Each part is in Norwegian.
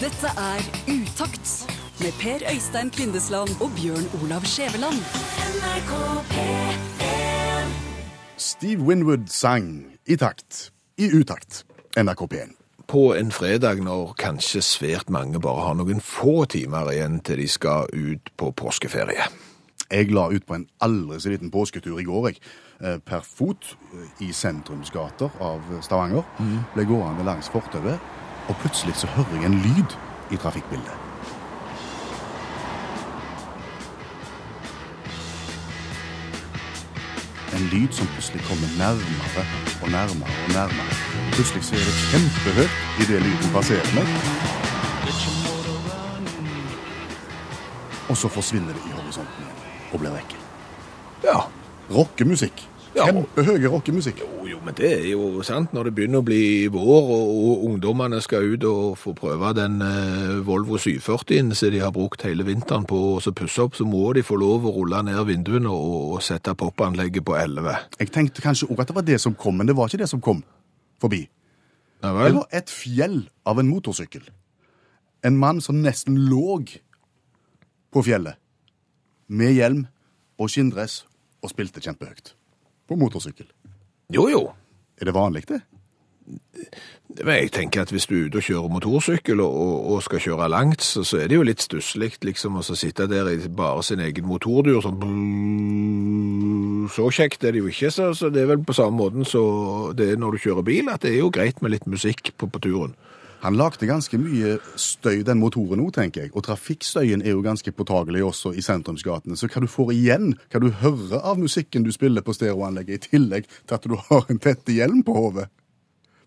Dette er Utakt med Per Øystein Kvindesland og Bjørn Olav Skjæveland. Steve Winwood sang i takt, i utakt, NRK P1. på en fredag når kanskje svært mange bare har noen få timer igjen til de skal ut på påskeferie. Jeg la ut på en aldri så liten påsketur i går, jeg. eh, Per fot eh, i sentrumsgater av Stavanger. Ble gående langs fortauet, og plutselig så hører jeg en lyd i trafikkbildet. En lyd som plutselig kommer nærmere og nærmere og nærmere. Plutselig så er det kjempehøyt idet lyden passerer meg. Og så forsvinner det i horisonten og blir vekke. Ja. Rockemusikk. Kjempehøy rockemusikk. rockemusikk. Men det er jo sant. Når det begynner å bli vår, og, og ungdommene skal ut og få prøve den eh, Volvo 740-en som de har brukt hele vinteren på å så pusse opp, så må de få lov å rulle ned vinduene og, og sette popanlegget på 11. Jeg tenkte kanskje òg at det var det som kom, men det var ikke det som kom forbi. Ja Det var et fjell av en motorsykkel. En mann som nesten lå på fjellet, med hjelm og skinndress, og spilte kjempehøyt. På motorsykkel. Jo, jo. Er det vanlig, det? Men jeg tenker at hvis du er ute og kjører motorsykkel og, og, og skal kjøre langt, så, så er det jo litt stusslig liksom, å sitte der i bare sin egen motordur. Sånn, så kjekt er det jo ikke, så, så det er vel på samme måten så det er når du kjører bil, at det er jo greit med litt musikk på, på turen. Han lagde ganske mye støy, den motoren òg, tenker jeg. Og trafikkstøyen er jo ganske påtagelig også i sentrumsgatene. Så hva du får igjen, hva du hører av musikken du spiller på stereoanlegget, i tillegg til at du har en tette hjelm på hodet.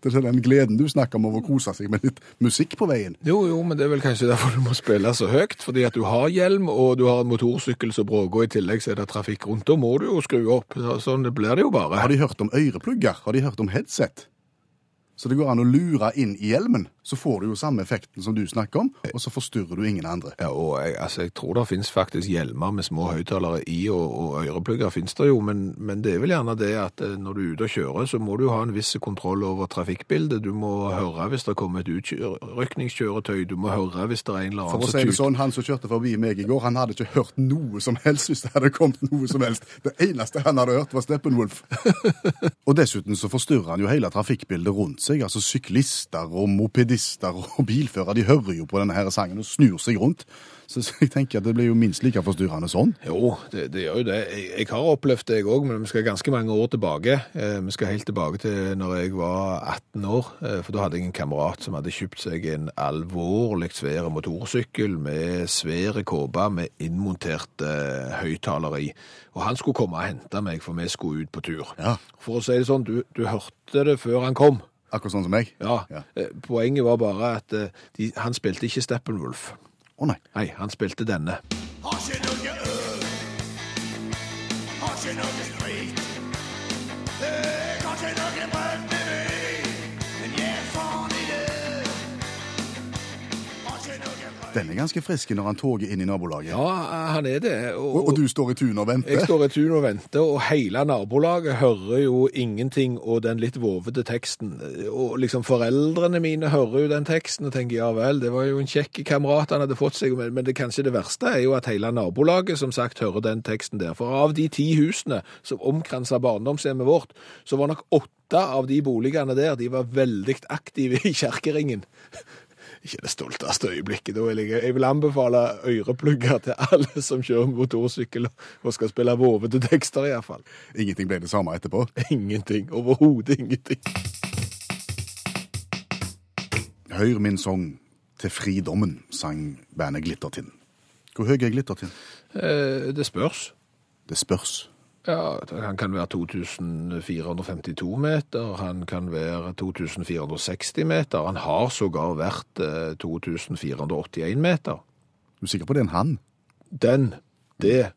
Det er den gleden du snakker om over å kose seg med litt musikk på veien. Jo, jo, men det er vel kanskje derfor du må spille så høyt, fordi at du har hjelm, og du har en motorsykkel som bråker, og i tillegg så er det trafikk rundt, da må du jo skru opp. Sånn blir det jo bare. Har de hørt om øreplugger? Har de hørt om headset? Så det går an å lure inn i hjelmen, så får du jo samme effekten som du snakker om, og så forstyrrer du ingen andre. Ja, og jeg, altså, jeg tror det finnes faktisk hjelmer med små høyttalere i, og, og øreplugger finnes det jo, men, men det er vel gjerne det at eh, når du er ute og kjører, så må du ha en viss kontroll over trafikkbildet. Du må høre hvis det kommer et utrykningskjøretøy, du må høre hvis det er en eller annen For å si det sånn, Han som kjørte forbi meg i går, han hadde ikke hørt noe som helst hvis det hadde kommet noe som helst. Det eneste han hadde hørt, var Steppenwolf. og dessuten så forstyrrer han jo hele trafikkbildet rundt seg. Altså Syklister og mopedister og bilførere de hører jo på denne her sangen og snur seg rundt. Så så jeg tenker at det blir jo minst like forstyrrende sånn. Jo, det, det gjør jo det. Jeg, jeg har opplevd det jeg òg, men vi skal ganske mange år tilbake. Eh, vi skal helt tilbake til når jeg var 18 år, eh, for da hadde jeg en kamerat som hadde kjøpt seg en alvorlig svær motorsykkel med svære kåpe med innmontert eh, høyttaler i. Og han skulle komme og hente meg, for vi skulle ut på tur. Ja. For å si det sånn, du, du hørte det før han kom. Akkurat sånn som meg. Ja. Ja. Eh, Poenget var bare at eh, de, han spilte ikke Steppenwolf. Å nei. Nei, han spilte denne. Har ikke noe øl. Har ikke noe sprit. Den er ganske frisk når han toger inn i nabolaget. Ja, han er det. Og, og du står i tun og venter. Jeg står i tun og venter, og hele nabolaget hører jo ingenting og den litt vovete teksten. Og liksom foreldrene mine hører jo den teksten og tenker ja vel, det var jo en kjekk kamerat han hadde fått seg, men, men det kanskje det verste er jo at hele nabolaget som sagt hører den teksten der. For av de ti husene som omkransa barndomshjemmet vårt, så var nok åtte av de boligene der, de var veldig aktive i kjerkeringen. Ikke det stolteste øyeblikket. Da vil jeg, jeg vil anbefale øreplugger til alle som kjører motorsykkel og skal spille vovete tekster, iallfall. Ingenting ble det samme etterpå. Ingenting. Overhodet ingenting. Hør min sang til fridommen, sang bandet Glittertind. Hvor høy er Glittertind? Eh, det spørs. Det spørs. Ja, Han kan være 2452 meter, han kan være 2460 meter. Han har sågar vært eh, 2481 meter. Du er sikker på det er en han? Den, det.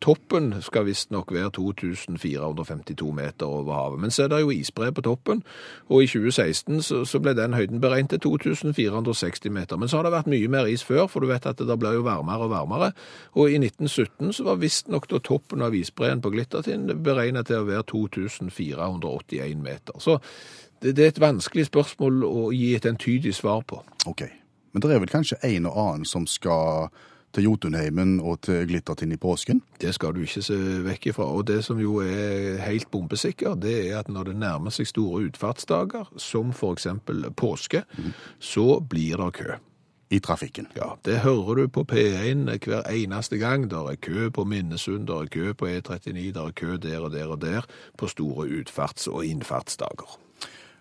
Toppen skal visstnok være 2452 meter over havet. Men så er det jo isbre på toppen, og i 2016 så, så ble den høyden beregnet til 2460 meter. Men så har det vært mye mer is før, for du vet at det der blir jo varmere og varmere. Og i 1917 så var visstnok da toppen av isbreen på Glittertind beregnet til å være 2481 meter. Så det, det er et vanskelig spørsmål å gi et entydig svar på. Ok. Men det er vel kanskje en og annen som skal til Jotunheimen og til Glittertind i påsken? Det skal du ikke se vekk ifra. Og det som jo er helt bombesikker, det er at når det nærmer seg store utfartsdager, som eksempel påske, så blir det kø. I trafikken. Ja, det hører du på P1 hver eneste gang. Der er kø på Minnesund, der er kø på E39, der er kø der og der og der på store utfarts- og innfartsdager.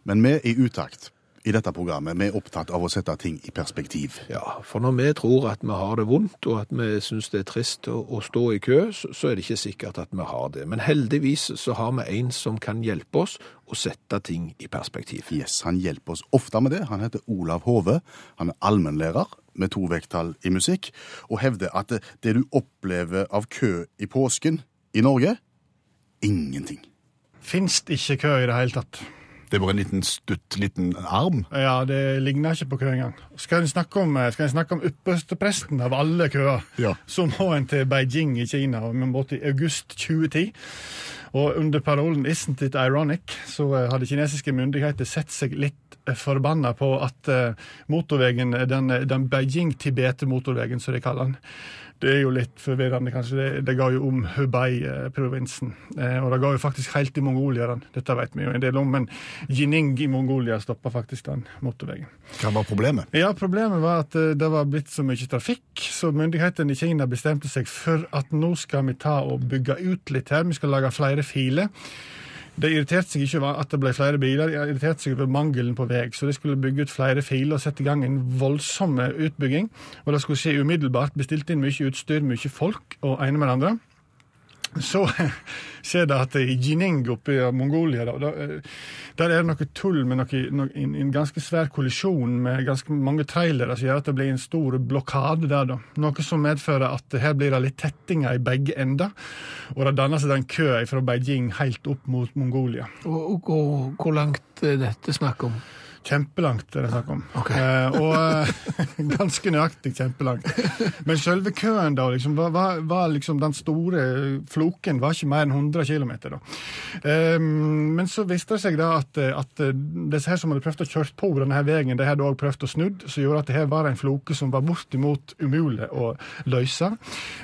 Men vi i utakt i dette programmet vi er opptatt av å sette ting i perspektiv. Ja, for når vi tror at vi har det vondt, og at vi syns det er trist å, å stå i kø, så, så er det ikke sikkert at vi har det. Men heldigvis så har vi en som kan hjelpe oss å sette ting i perspektiv. Yes, Han hjelper oss ofte med det. Han heter Olav Hove. Han er allmennlærer med to vekttall i musikk, og hevder at det, det du opplever av kø i påsken i Norge ingenting. Fins det ikke kø i det hele tatt? Det var en liten stutt liten arm. Ja, det ligner ikke på kø engang. Skal en snakke om, skal en snakke om ypperstepresten av alle køer, Ja. så må en til Beijing i Kina vi måtte i august 2010. Og under parolen 'Isn't it ironic?' så eh, hadde kinesiske myndigheter sett seg litt eh, forbanna på at eh, motorveien, den, den Beijing-Tibet-motorveien, som de kaller den, det er jo litt forvirrende, kanskje. Det, det ga jo om Hubei-provinsen. Eh, og det ga jo faktisk helt til Mongolia, den. Dette vet vi jo en del om, men Jining i Mongolia stoppa faktisk den motorveien. Hva var problemet? Ja, problemet var at det var blitt så mye trafikk, så myndighetene i Kina bestemte seg for at nå skal vi ta og bygge ut litt her. Vi skal lage flere filer. Det irriterte seg ikke over at det ble flere biler, det irriterte seg over mangelen på vei. Så de skulle bygge ut flere filer og sette i gang en voldsom utbygging. Og det skulle skje umiddelbart. Bestilte inn mye utstyr, mye folk og ene med det andre. Så skjer det at i Jining oppe i Mongolia, da, eh, der er det noe tull med noe, noe, en, ganske svær kollisjon med ganske mange trailere som gjør at det blir en stor blokade der. da. Noe som medfører at her blir det litt tettinger i begge ender. Og det danner seg en kø fra Beijing helt opp mot Mongolia. Og, og, og hvor langt er dette snakk om? Kjempelangt er det snakk om. Okay. Eh, og eh, ganske nøyaktig kjempelangt. Men selve køen da, liksom, var, var, liksom den store floken var ikke mer enn 100 km. Eh, men så viste det seg da at, at disse her som hadde prøvd å kjøre på denne her veien, de hadde også prøvd å snudd, som gjorde at det her var en floke som var bortimot umulig å løse.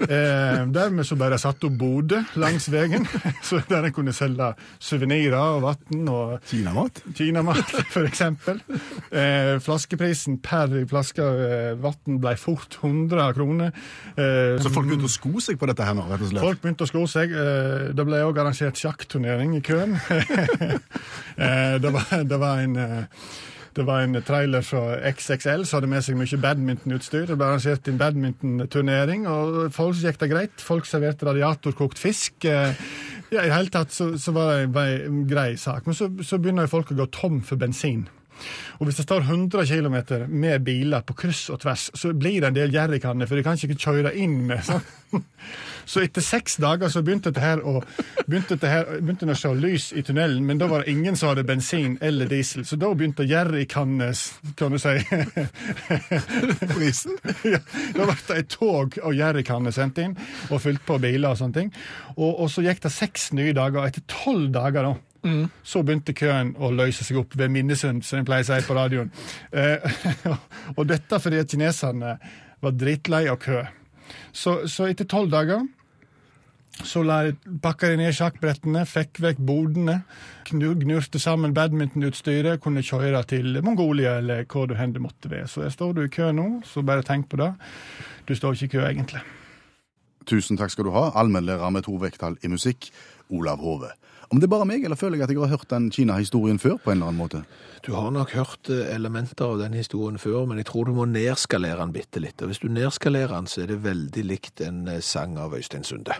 Eh, dermed så ble det satt opp boder langs veien, så der en kunne selge suvenirer og vann og Kinamat? Kinamat, for eksempel. Eh, flaskeprisen per flaske eh, vann ble fort 100 kroner. Eh, Så folk begynte å sko seg på dette her nå, rett og slett? Folk begynte å sko seg. Eh, det ble òg arrangert sjakkturnering i køen. eh, det, var, det, var en, eh, det var en trailer fra XXL som hadde med seg mye badmintonutstyr. Det ble arrangert en badmintonturnering, og folk gikk det greit. Folk serverte radiatorkokt fisk. Ja, I det hele tatt så, så var det en, grei sak. Men så, så begynner folk å gå tom for bensin. Og hvis det står 100 km med biler på kryss og tvers, så blir det en del jerrykanner, for de kan ikke kjøre inn med sånn. Så etter seks dager så begynte det her å, begynte dette her, begynte å se lys i tunnelen, men da var det ingen som hadde bensin eller diesel, så da begynte jerrykanner, kan du si Prisen? ja, da ble det et tog av jerrykanner sendt inn, og fylt på biler og sånne ting. Og, og så gikk det seks nye dager, og etter tolv dager da, så begynte køen å løse seg opp ved Minnesund, som jeg pleier å si på radioen. Eh, og dette fordi kineserne var drittlei av kø. Så, så etter tolv dager så pakka de ned sjakkbrettene, fikk vekk bodene, gnurte sammen badmintonutstyret, kunne kjøre til Mongolia eller hvor du hen det måtte være. Så der står du i kø nå, så bare tenk på det. Du står ikke i kø, egentlig. Tusen takk skal du ha, allmennlærer med to vekttall i musikk, Olav Hove. Om det er bare meg, eller føler jeg at jeg har hørt den Kina-historien før på en eller annen måte? Du har nok hørt eh, elementer av den historien før, men jeg tror du må nedskalere den bitte litt. Og hvis du nedskalerer den, så er det veldig likt en eh, sang av Øystein Sunde.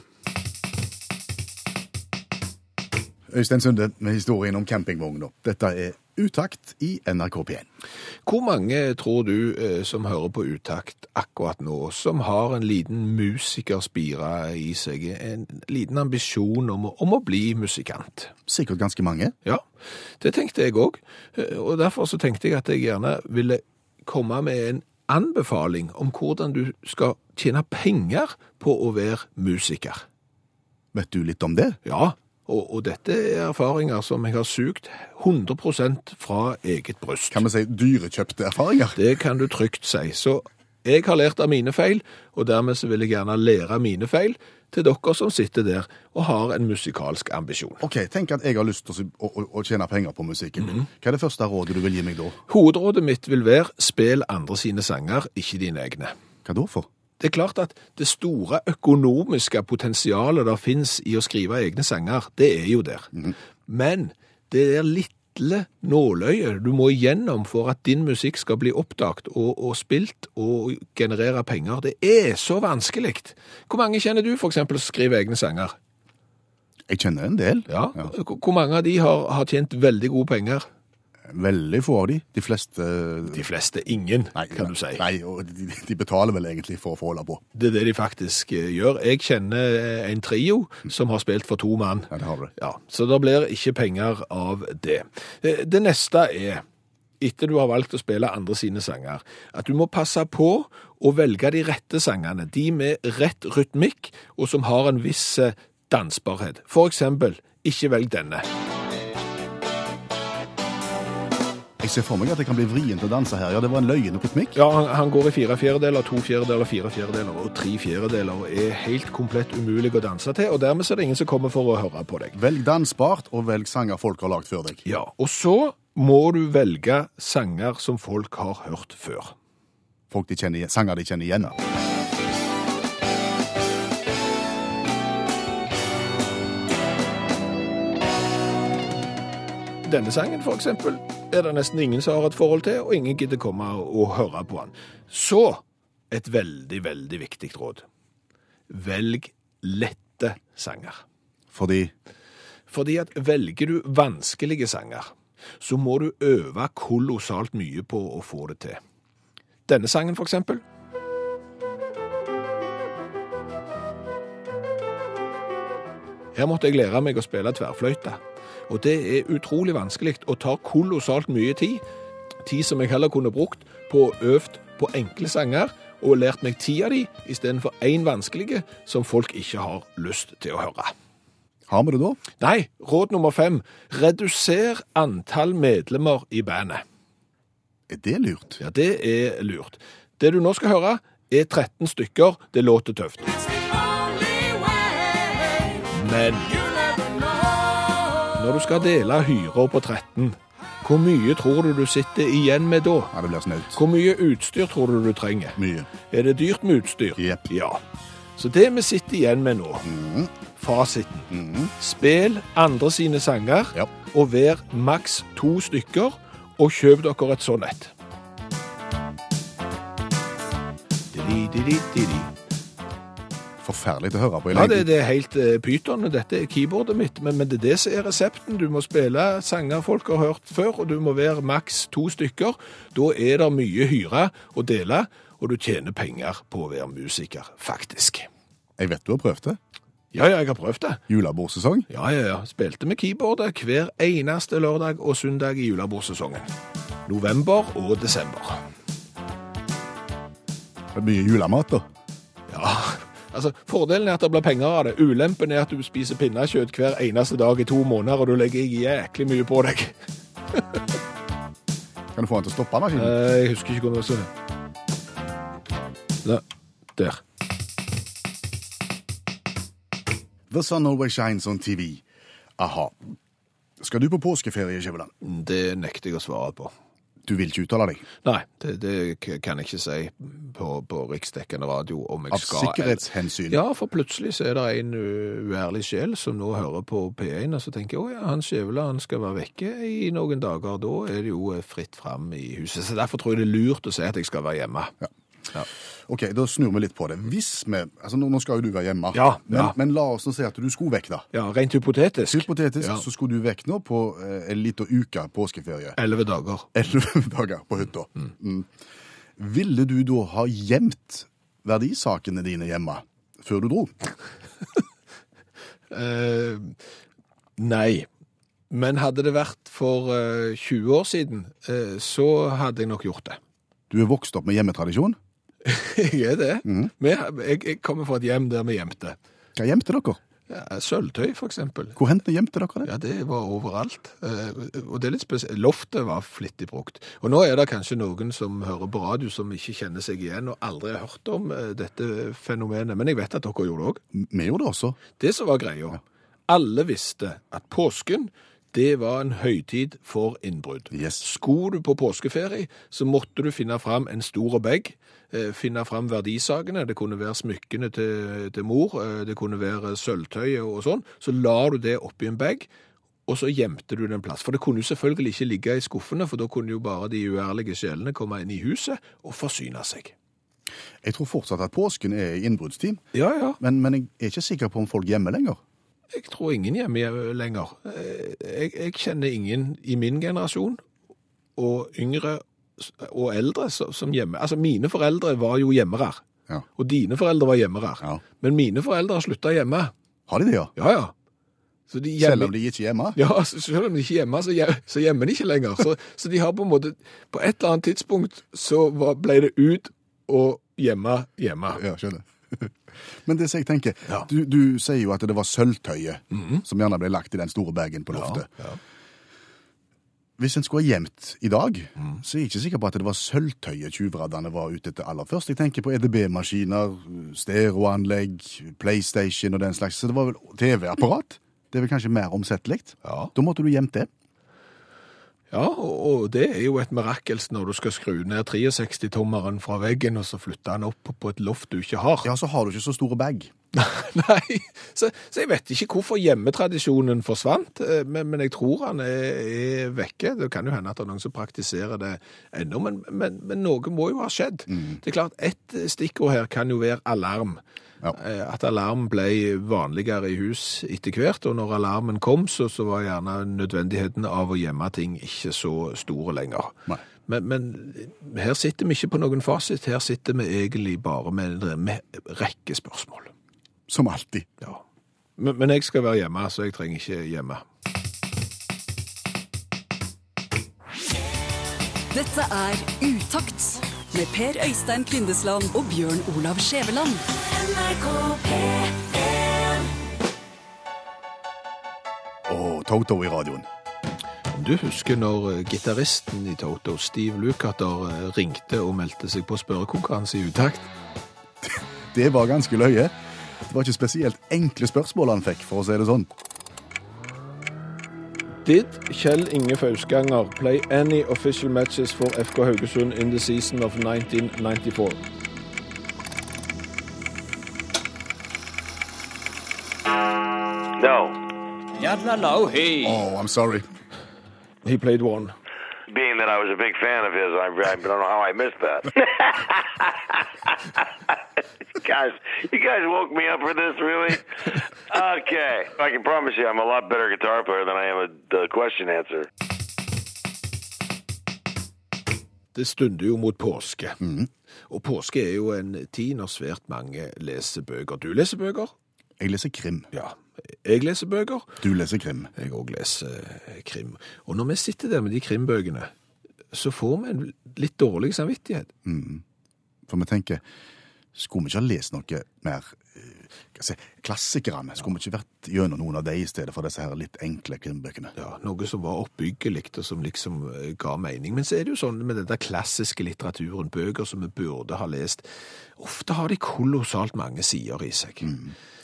Øystein Sunde med historien om campingvogna. Dette er Utakt i NRK P1. Hvor mange tror du eh, som hører på utakt akkurat nå, som har en liten musikerspire i seg, en liten ambisjon om om å bli musikant? Sikkert ganske mange. Ja, det tenkte jeg òg. Og derfor så tenkte jeg at jeg gjerne ville komme med en anbefaling om hvordan du skal tjene penger på å være musiker. Vet du litt om det? Ja, Og, og dette er erfaringer som jeg har sugd 100% fra eget bryst. Kan vi si dyrekjøpte erfaringer? Det kan du trygt si. Så jeg har lært av mine feil, og dermed så vil jeg gjerne lære av mine feil til dere som sitter der og har en musikalsk ambisjon. Ok, Tenk at jeg har lyst til å, å, å tjene penger på musikken min. Hva er det første rådet du vil gi meg da? Hovedrådet mitt vil være spill andre sine sanger, ikke dine egne. Hva da for? Det er klart at det store økonomiske potensialet der finnes i å skrive egne sanger, det er jo der. Men det er lille nåløyet du må igjennom for at din musikk skal bli oppdaget og, og spilt og generere penger. Det er så vanskelig. Hvor mange kjenner du eksempel som skriver egne sanger? Jeg kjenner en del. Ja. Hvor hvor mange av de har, har tjent veldig gode penger? Veldig få av de. De fleste De fleste ingen, kan du si. Nei, og de, de betaler vel egentlig for å få holde på. Det er det de faktisk eh, gjør. Jeg kjenner eh, en trio som har spilt for to mann. Ja, det har du. Ja, så det blir ikke penger av det. Det det neste er, etter du har valgt å spille andre sine sanger, at du må passe på å velge de rette sangene, de med rett rytmikk, og som har en viss eh, dansbarhet. For eksempel, ikke velg denne. Jeg ser for meg at det kan bli vrient å danse her. Ja, det var en løyende rytmikk. Ja, han, han går i fire fjerdedeler, to fjerdedeler, fire fjerdedeler og tre fjerdedeler, og er helt komplett umulig å danse til, og dermed er det ingen som kommer for å høre på deg. Velg dansbart, og velg sanger folk har lagd før deg. Ja, og så må du velge sanger som folk har hørt før. Folk de kjenner, sanger de kjenner igjen. Denne sangen, eksempel, er det nesten ingen som har et forhold til, og ingen gidder komme og, og høre på den. Så, et veldig, veldig viktig råd. Velg lette sanger. Fordi Fordi at velger du vanskelige sanger, så må du øve kolossalt mye på å få det til. Denne sangen, for eksempel. Her måtte jeg lære meg å spille tverrfløyte. Og det er utrolig vanskelig og tar kolossalt mye tid. Tid som jeg heller kunne brukt på å øvd på enkle sanger og lært meg ti av de istedenfor én vanskelige som folk ikke har lyst til å høre. Har vi det da? Nei, råd nummer fem. Reduser antall medlemmer i bandet. Er det lurt? Ja, det er lurt. Det du nå skal høre, er 13 stykker. Det låter tøft. Men når du skal dele hyra på 13, hvor mye tror du du sitter igjen med da? Ja, det blir snaut. Hvor mye utstyr tror du du trenger? Mye. Er det dyrt med utstyr? Jepp. Ja. Så det vi sitter igjen med nå, fasiten. Spill andre sine sanger, Ja. og vær maks to stykker, og kjøp dere et sånn et. Di-di-di-di-di. Forferdelig å høre på Ja, det, det er helt uh, pyton. Dette er keyboardet mitt, men, men det er det som er resepten. Du må spille sanger folk har hørt før, og du må være maks to stykker. Da er det mye hyre å dele, og du tjener penger på å være musiker, faktisk. Jeg vet du har prøvd det. Ja, ja, jeg har prøvd det. Julebordsesong. Ja, ja, ja. Spilte med keyboardet hver eneste lørdag og søndag i julebordsesongen. November og desember. Det er mye julemat, da. Altså Fordelen er at det blir penger av det. Ulempen er at du spiser pinnekjøtt hver eneste dag i to måneder, og du legger jæklig mye på deg. Kan du få den til å stoppe maskinen? Eh, Jeg husker ikke hvordan det var. Nei, Der. The Sun Always Shines on TV. Aha. Skal du på påskeferie, Skjæveland? Det nekter jeg å svare på. Du vil ikke uttale deg? Nei, det, det kan jeg ikke si på, på riksdekkende radio om jeg Av skal. sikkerhetshensyn? Ja, for plutselig så er det en uærlig sjel som nå hører på P1, og så tenker å ja, han skjevler, han skal være vekke i noen dager. Da er det jo eh, fritt fram i huset. Så derfor tror jeg det er lurt å si at jeg skal være hjemme. Ja. Ok, da snur vi litt på det. Hvis vi altså Nå skal jo du være hjemme, Ja, men, ja. men la oss nå si at du skulle vekk, da. Ja, rent hypotetisk. Hypotetisk Ja. så skulle du vekk nå på eh, en liten uke påskeferie. Elleve dager. Elleve dager på hytta. Mm. Ville du da ha gjemt verdisakene dine hjemme før du dro? Eh, nei. Men hadde det vært for eh, 20 år siden, eh, så hadde jeg nok gjort det. Du er vokst opp med hjemmetradisjon. Jeg er det. Vi, jeg, jeg kommer fra et hjem der vi gjemte. Hva gjemte dere? Ja, Sølvtøy, for eksempel. Hvor hendte gjemte dere det? Ja, det var overalt. Eh, Og det er litt spesielt. Loftet var flittig brukt. Og nå er det kanskje noen som hører på radio som ikke kjenner seg igjen og aldri har hørt om eh, dette fenomenet, men jeg vet at dere gjorde det òg. Vi gjorde det også. Det som var greia, alle visste at påsken det var en høytid for innbrudd. Yes. Skulle du på påskeferie, så måtte du finne fram en stor bag, finne fram verdisakene, det kunne være smykkene til, til mor, eh, det kunne være sølvtøy og sånn, så la du det oppi en bag, og så gjemte du den plass. For det kunne jo selvfølgelig ikke ligge i skuffene, for da kunne jo bare de uærlige sjelene komme inn i huset og forsyne seg. Jeg tror fortsatt at påsken er innbruddstid, Ja, ja. men, men jeg er ikke sikker på om folk gjemmer lenger. Jeg tror ingen hjemme er lenger. Eh, Jeg, jeg kjenner ingen i min generasjon, og yngre og eldre som hjemme. Altså, mine foreldre var jo hjemmere, Ja. og dine foreldre var hjemmere. Ja. Men mine foreldre har slutta hjemme. Har de det, ja? Ja, ja. Så de Selv om de ikke er hjemme? Ja, selv om de ikke er hjemme, så, hjem- så gjemmer de ikke lenger. Så, så de har på en måte På et eller annet tidspunkt så var, ble det ut og hjemme hjemme. Ja, skjønner. Men det jeg tenker, Ja. du, du sier jo at det var sølvtøyet som gjerne ble lagt i den store bagen på loftet. Ja, ja. Hvis en skulle ha gjemt i dag, så er jeg ikke sikker på at det var sølvtøyet tjuvraddene var ute etter aller først. Jeg tenker på EDB-maskiner, stereoanlegg, PlayStation og den slags. Så det var vel TV-apparat. Det er vel kanskje mer omsettelig. Ja. Da måtte du gjemt det. Ja, og det er jo et mirakels når du skal skru ned 63-tommeren fra veggen, og så flytte den opp på et loft du ikke har. Ja, så har du ikke så store bag. Nei, så, så jeg vet ikke hvorfor hjemmetradisjonen forsvant, eh, men, men jeg tror han er, er vekke. Det kan jo hende at det er noen som praktiserer det ennå, men, men, men noe må jo ha skjedd. Det er klart, ett stikkord her kan jo være alarm. Ja. Eh, At alarm ble vanligere i hus etter hvert, og når alarmen kom, så, så var gjerne nødvendigheten av å gjemme ting ikke så store lenger. Nei. Men, men her sitter vi ikke på noen fasit, her sitter vi egentlig bare med en med rekke spørsmål. Som alltid. Ja. Men, men jeg skal være hjemme, så jeg trenger ikke hjemme. Dette er Utakt med Per Øystein Kvindesland og Bjørn Olav Skjæveland. Og Toto i radioen. Du husker når eh, gitaristen i Toto, Steve Lukather, eh, ringte og meldte seg på spørrekonkurranse i utakt? Det var ganske løye. Det var ikke spesielt enkle spørsmål han fikk, for å si det sånn. Did Kjell Inge Fausganger play any official matches for FK Haugesund in the season of 1994? No. Yadla hey. Oh, I'm sorry. He played one. Being that I was a big fan of his, I, I don't know how I missed that. guys, you guys woke me up for this, really? Okay. I can promise you I'm a lot better guitar player than I am a, a question answer. Det stunder jo mot påske. Og påske er jo en tid når svært mange leser bøker. Du leser bøker? Jeg leser krim. Ja. Jeg leser bøker. Du leser krim. Jeg òg leser eh, krim. Og når vi sitter der med de krimbøkene, så får vi en litt dårlig samvittighet. For vi tenker, skulle vi ikke ha lest noe mer eh, si, klassikerne? Skulle vi ikke vært gjennom noen av de i stedet for disse her litt enkle krimbøkene? Ja, Noe som var oppbyggelig og som liksom eh, ga mening. Men så er det jo sånn med den der klassiske litteraturen, bøker som vi burde ha lest, ofte har de kolossalt mange sider i seg.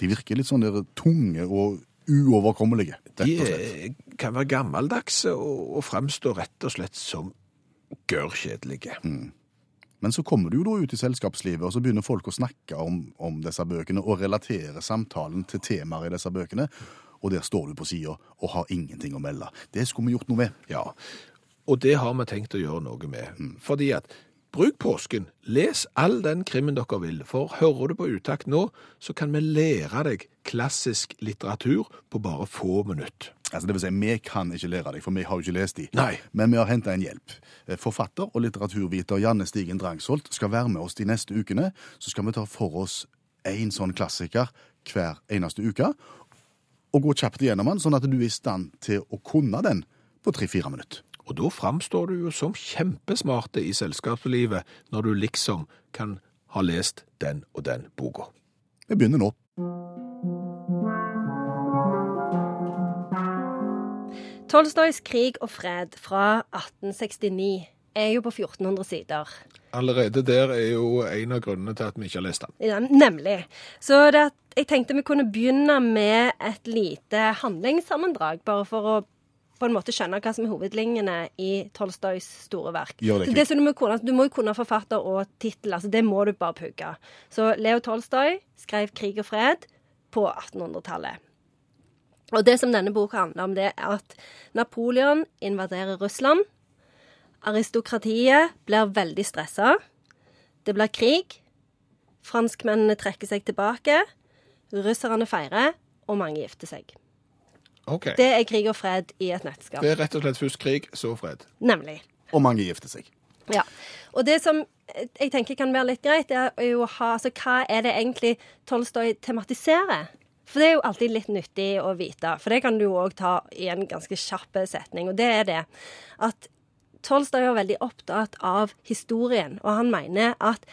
De virker litt sånn der tunge og uoverkommelige, rett og slett. De kan være gammeldagse og, og fremstå rett og slett som gørrkjedelige. Men så kommer du jo da ut i selskapslivet, og så begynner folk å snakke om, om disse bøkene og relatere samtalen til temaer i disse bøkene, og der står du på sida og har ingenting å melde. Det skulle vi gjort noe med. Ja, og det har vi tenkt å gjøre noe med. Fordi at bruk påsken, les all den krimmen dere vil, for hører du på utakt nå, så kan vi lære deg klassisk litteratur på bare få minutter. Altså, det vil si, Vi kan ikke lære deg, for vi har jo ikke lest de. Nei. Men vi har henta en hjelp. Eh, Forfatter og litteraturviter Janne Stigen Drangsholt skal være med oss de neste ukene. Så skal vi ta for oss én sånn klassiker hver eneste uke, og gå kjapt igjennom den, sånn at du er i stand til å kunne den på tre-fire minutter. Og da framstår du jo som kjempesmarte i selskapslivet når du liksom kan ha lest den og den boka. Vi begynner nå. Tolstojs 'Krig og fred' fra 1869 er jo på 1400 sider. Allerede der er jo en av grunnene til at vi ikke har lest den. Ja, nemlig. Så det, at jeg tenkte vi kunne begynne med et lite handlingssammendrag, bare for å på en måte skjønne hva som er hovedlinjene i Tolstojs store verk. Det, det som du, må kunne, du må jo kunne forfatter og tittel, altså det må du bare pugge. Så Leo Tolstoj skrev 'Krig og fred' på 1800-tallet. Og det som denne boka handler om, det er at Napoleon invaderer Russland. Aristokratiet blir veldig stressa. Det blir krig. Franskmennene trekker seg tilbake. Russerne feirer, og mange gifter seg. Okay. Det er krig og fred i et nettskap. Det er rett og slett først krig, så fred. Nemlig. Og mange gifter seg. Ja. Og det som jeg tenker kan være litt greit, er jo å ha Altså, hva er det egentlig Tolstoy tematiserer? For det er jo alltid litt nyttig å vite, for det kan du òg ta i en ganske kjapp setning. Og det er det at Tolstoy er veldig opptatt av historien, og han mener at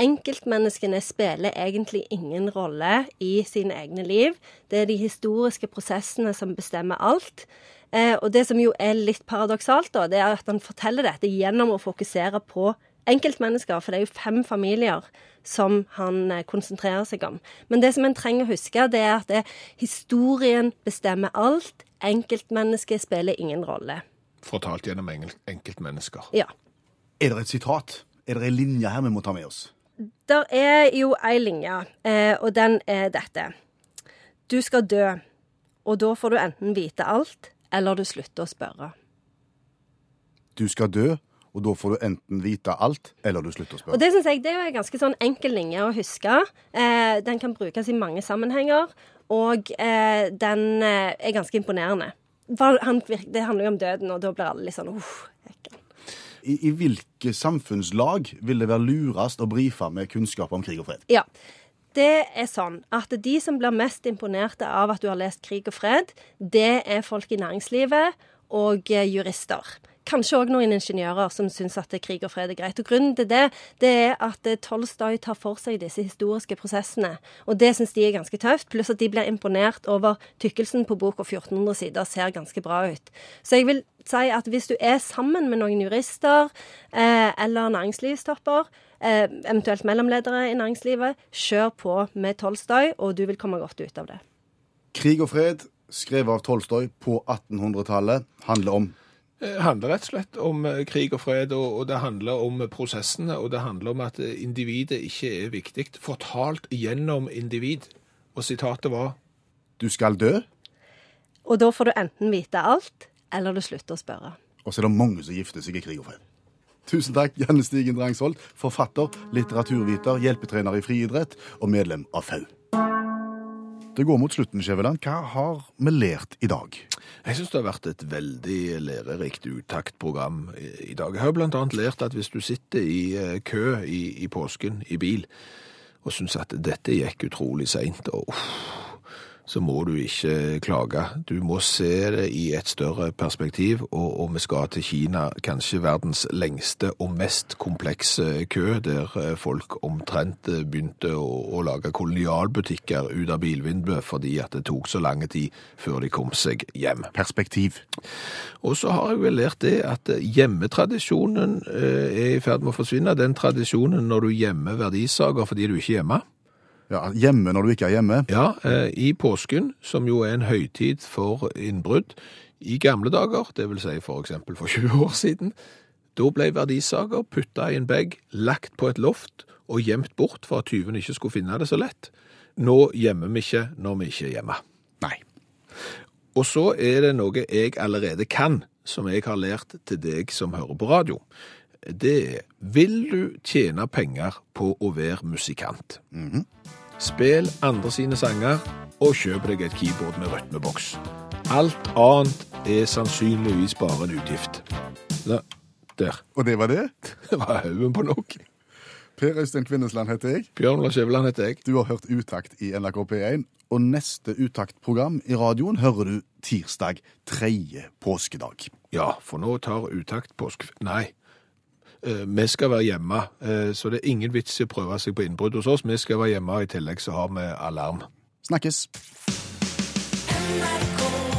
enkeltmenneskene spiller egentlig ingen rolle i sine egne liv. Det er de historiske prosessene som bestemmer alt. Eh, og det som jo er litt paradoksalt, da, det er at han forteller dette gjennom å fokusere på enkeltmennesker, for det er jo fem familier som han eh, konsentrerer seg om. Men det som en trenger å huske, det er at det, historien bestemmer alt. Enkeltmennesket spiller ingen rolle. Fortalt gjennom enkeltmennesker. Ja. Er det et sitat? Er det en linje her vi må ta med oss? Der er jo ei linje, eh, og den er dette. Du skal dø, og da får du enten vite alt, eller du slutter å spørre. Du skal dø, og da får du enten vite alt, eller du slutter å spørre. Og det synes jeg det er en ganske sånn enkel linje å huske. Eh, den kan brukes i mange sammenhenger, og eh, den eh, er ganske imponerende. Han, det handler jo om døden, og da blir alle litt sånn uff. I, I hvilke samfunnslag vil det være lurest å brife med kunnskap om krig og fred? Ja. Det er sånn at de som blir mest imponerte av at du har lest Krig og fred, det er folk i næringslivet og eh, jurister. Kanskje òg noen ingeniører som syns at krig og fred er greit. Og Grunnen til det det er at eh, Tolstoy tar for seg disse historiske prosessene. Og det syns de er ganske tøft. Pluss at de blir imponert over tykkelsen på boka 1400 sider ser ganske bra ut. Så jeg vil si at hvis du er sammen med noen jurister eh, eller næringslivstopper, eh, eventuelt mellomledere i næringslivet, kjør på med Tolstoy, og du vil komme godt ut av det. Krig og fred, skrevet av Tolstoy på 1800-tallet, handler om Det handler rett og slett om eh, krig og fred, og, og det handler om prosessene, og det handler om at eh, individet ikke er viktig. Fortalt gjennom individ. Og sitatet var Du skal dø, Og da får du enten vite alt, eller du slutter å spørre. og så er det mange som gifter seg i krig og fred. Tusen takk, Janne Stigen Drangsvold, forfatter, litteraturviter, hjelpetrener i friidrett og medlem av FAU. Det går mot slutten, Skjæveland. Hva har vi lært i dag? Jeg syns det har vært et veldig lærerikt utaktprogram i, dag. Jeg har blant annet lært at hvis du sitter i eh, kø i, i påsken i bil, og syns at dette gikk utrolig seint, og uff, så må du ikke klage. Du må se det i et større perspektiv, og, og vi skal til Kina, kanskje verdens lengste og mest komplekse kø, der eh, folk omtrent eh, begynte å, å lage kolonialbutikker ut av bilvinduet fordi at det tok så lang tid før de kom seg hjem. Perspektiv. Og så har jeg vel lært det at eh, hjemmetradisjonen er i ferd med å forsvinne. Den tradisjonen når du gjemmer verdisaker fordi du ikke er hjemme. Ja, hjemme når du ikke er hjemme. Ja, eh, i påsken, som jo er en høytid for innbrudd, i gamle dager, det vil si for eksempel for 20 år siden, da ble verdisaker putta i en bag, lagt på et loft og gjemt bort for at tyvene ikke skulle finne det så lett. Nå gjemmer vi ikke når vi ikke er hjemme. Nei. Og så er det noe jeg allerede kan, som jeg har lært til deg som hører på radio. Det er, vil du tjene penger på å være musikant? Spill andre sine sanger, og kjøp deg et keyboard med rytmeboks. Alt annet er sannsynligvis bare en utgift. Da, der. Og det var det? Det var haugen på nok. Per Øystein Kvinnesland heter jeg. Bjørn Lars Skjæveland heter jeg. Du har hørt Utakt i NRK P1, og neste Utakt-program i radioen hører du tirsdag 3. påskedag. Ja, for nå tar utakt påske... Nei. Eh, Vi skal være hjemme, eh, så det er ingen vits i å prøve seg på innbrudd hos oss. Vi skal være hjemme, og i tillegg så har vi alarm. Snakkes! NRK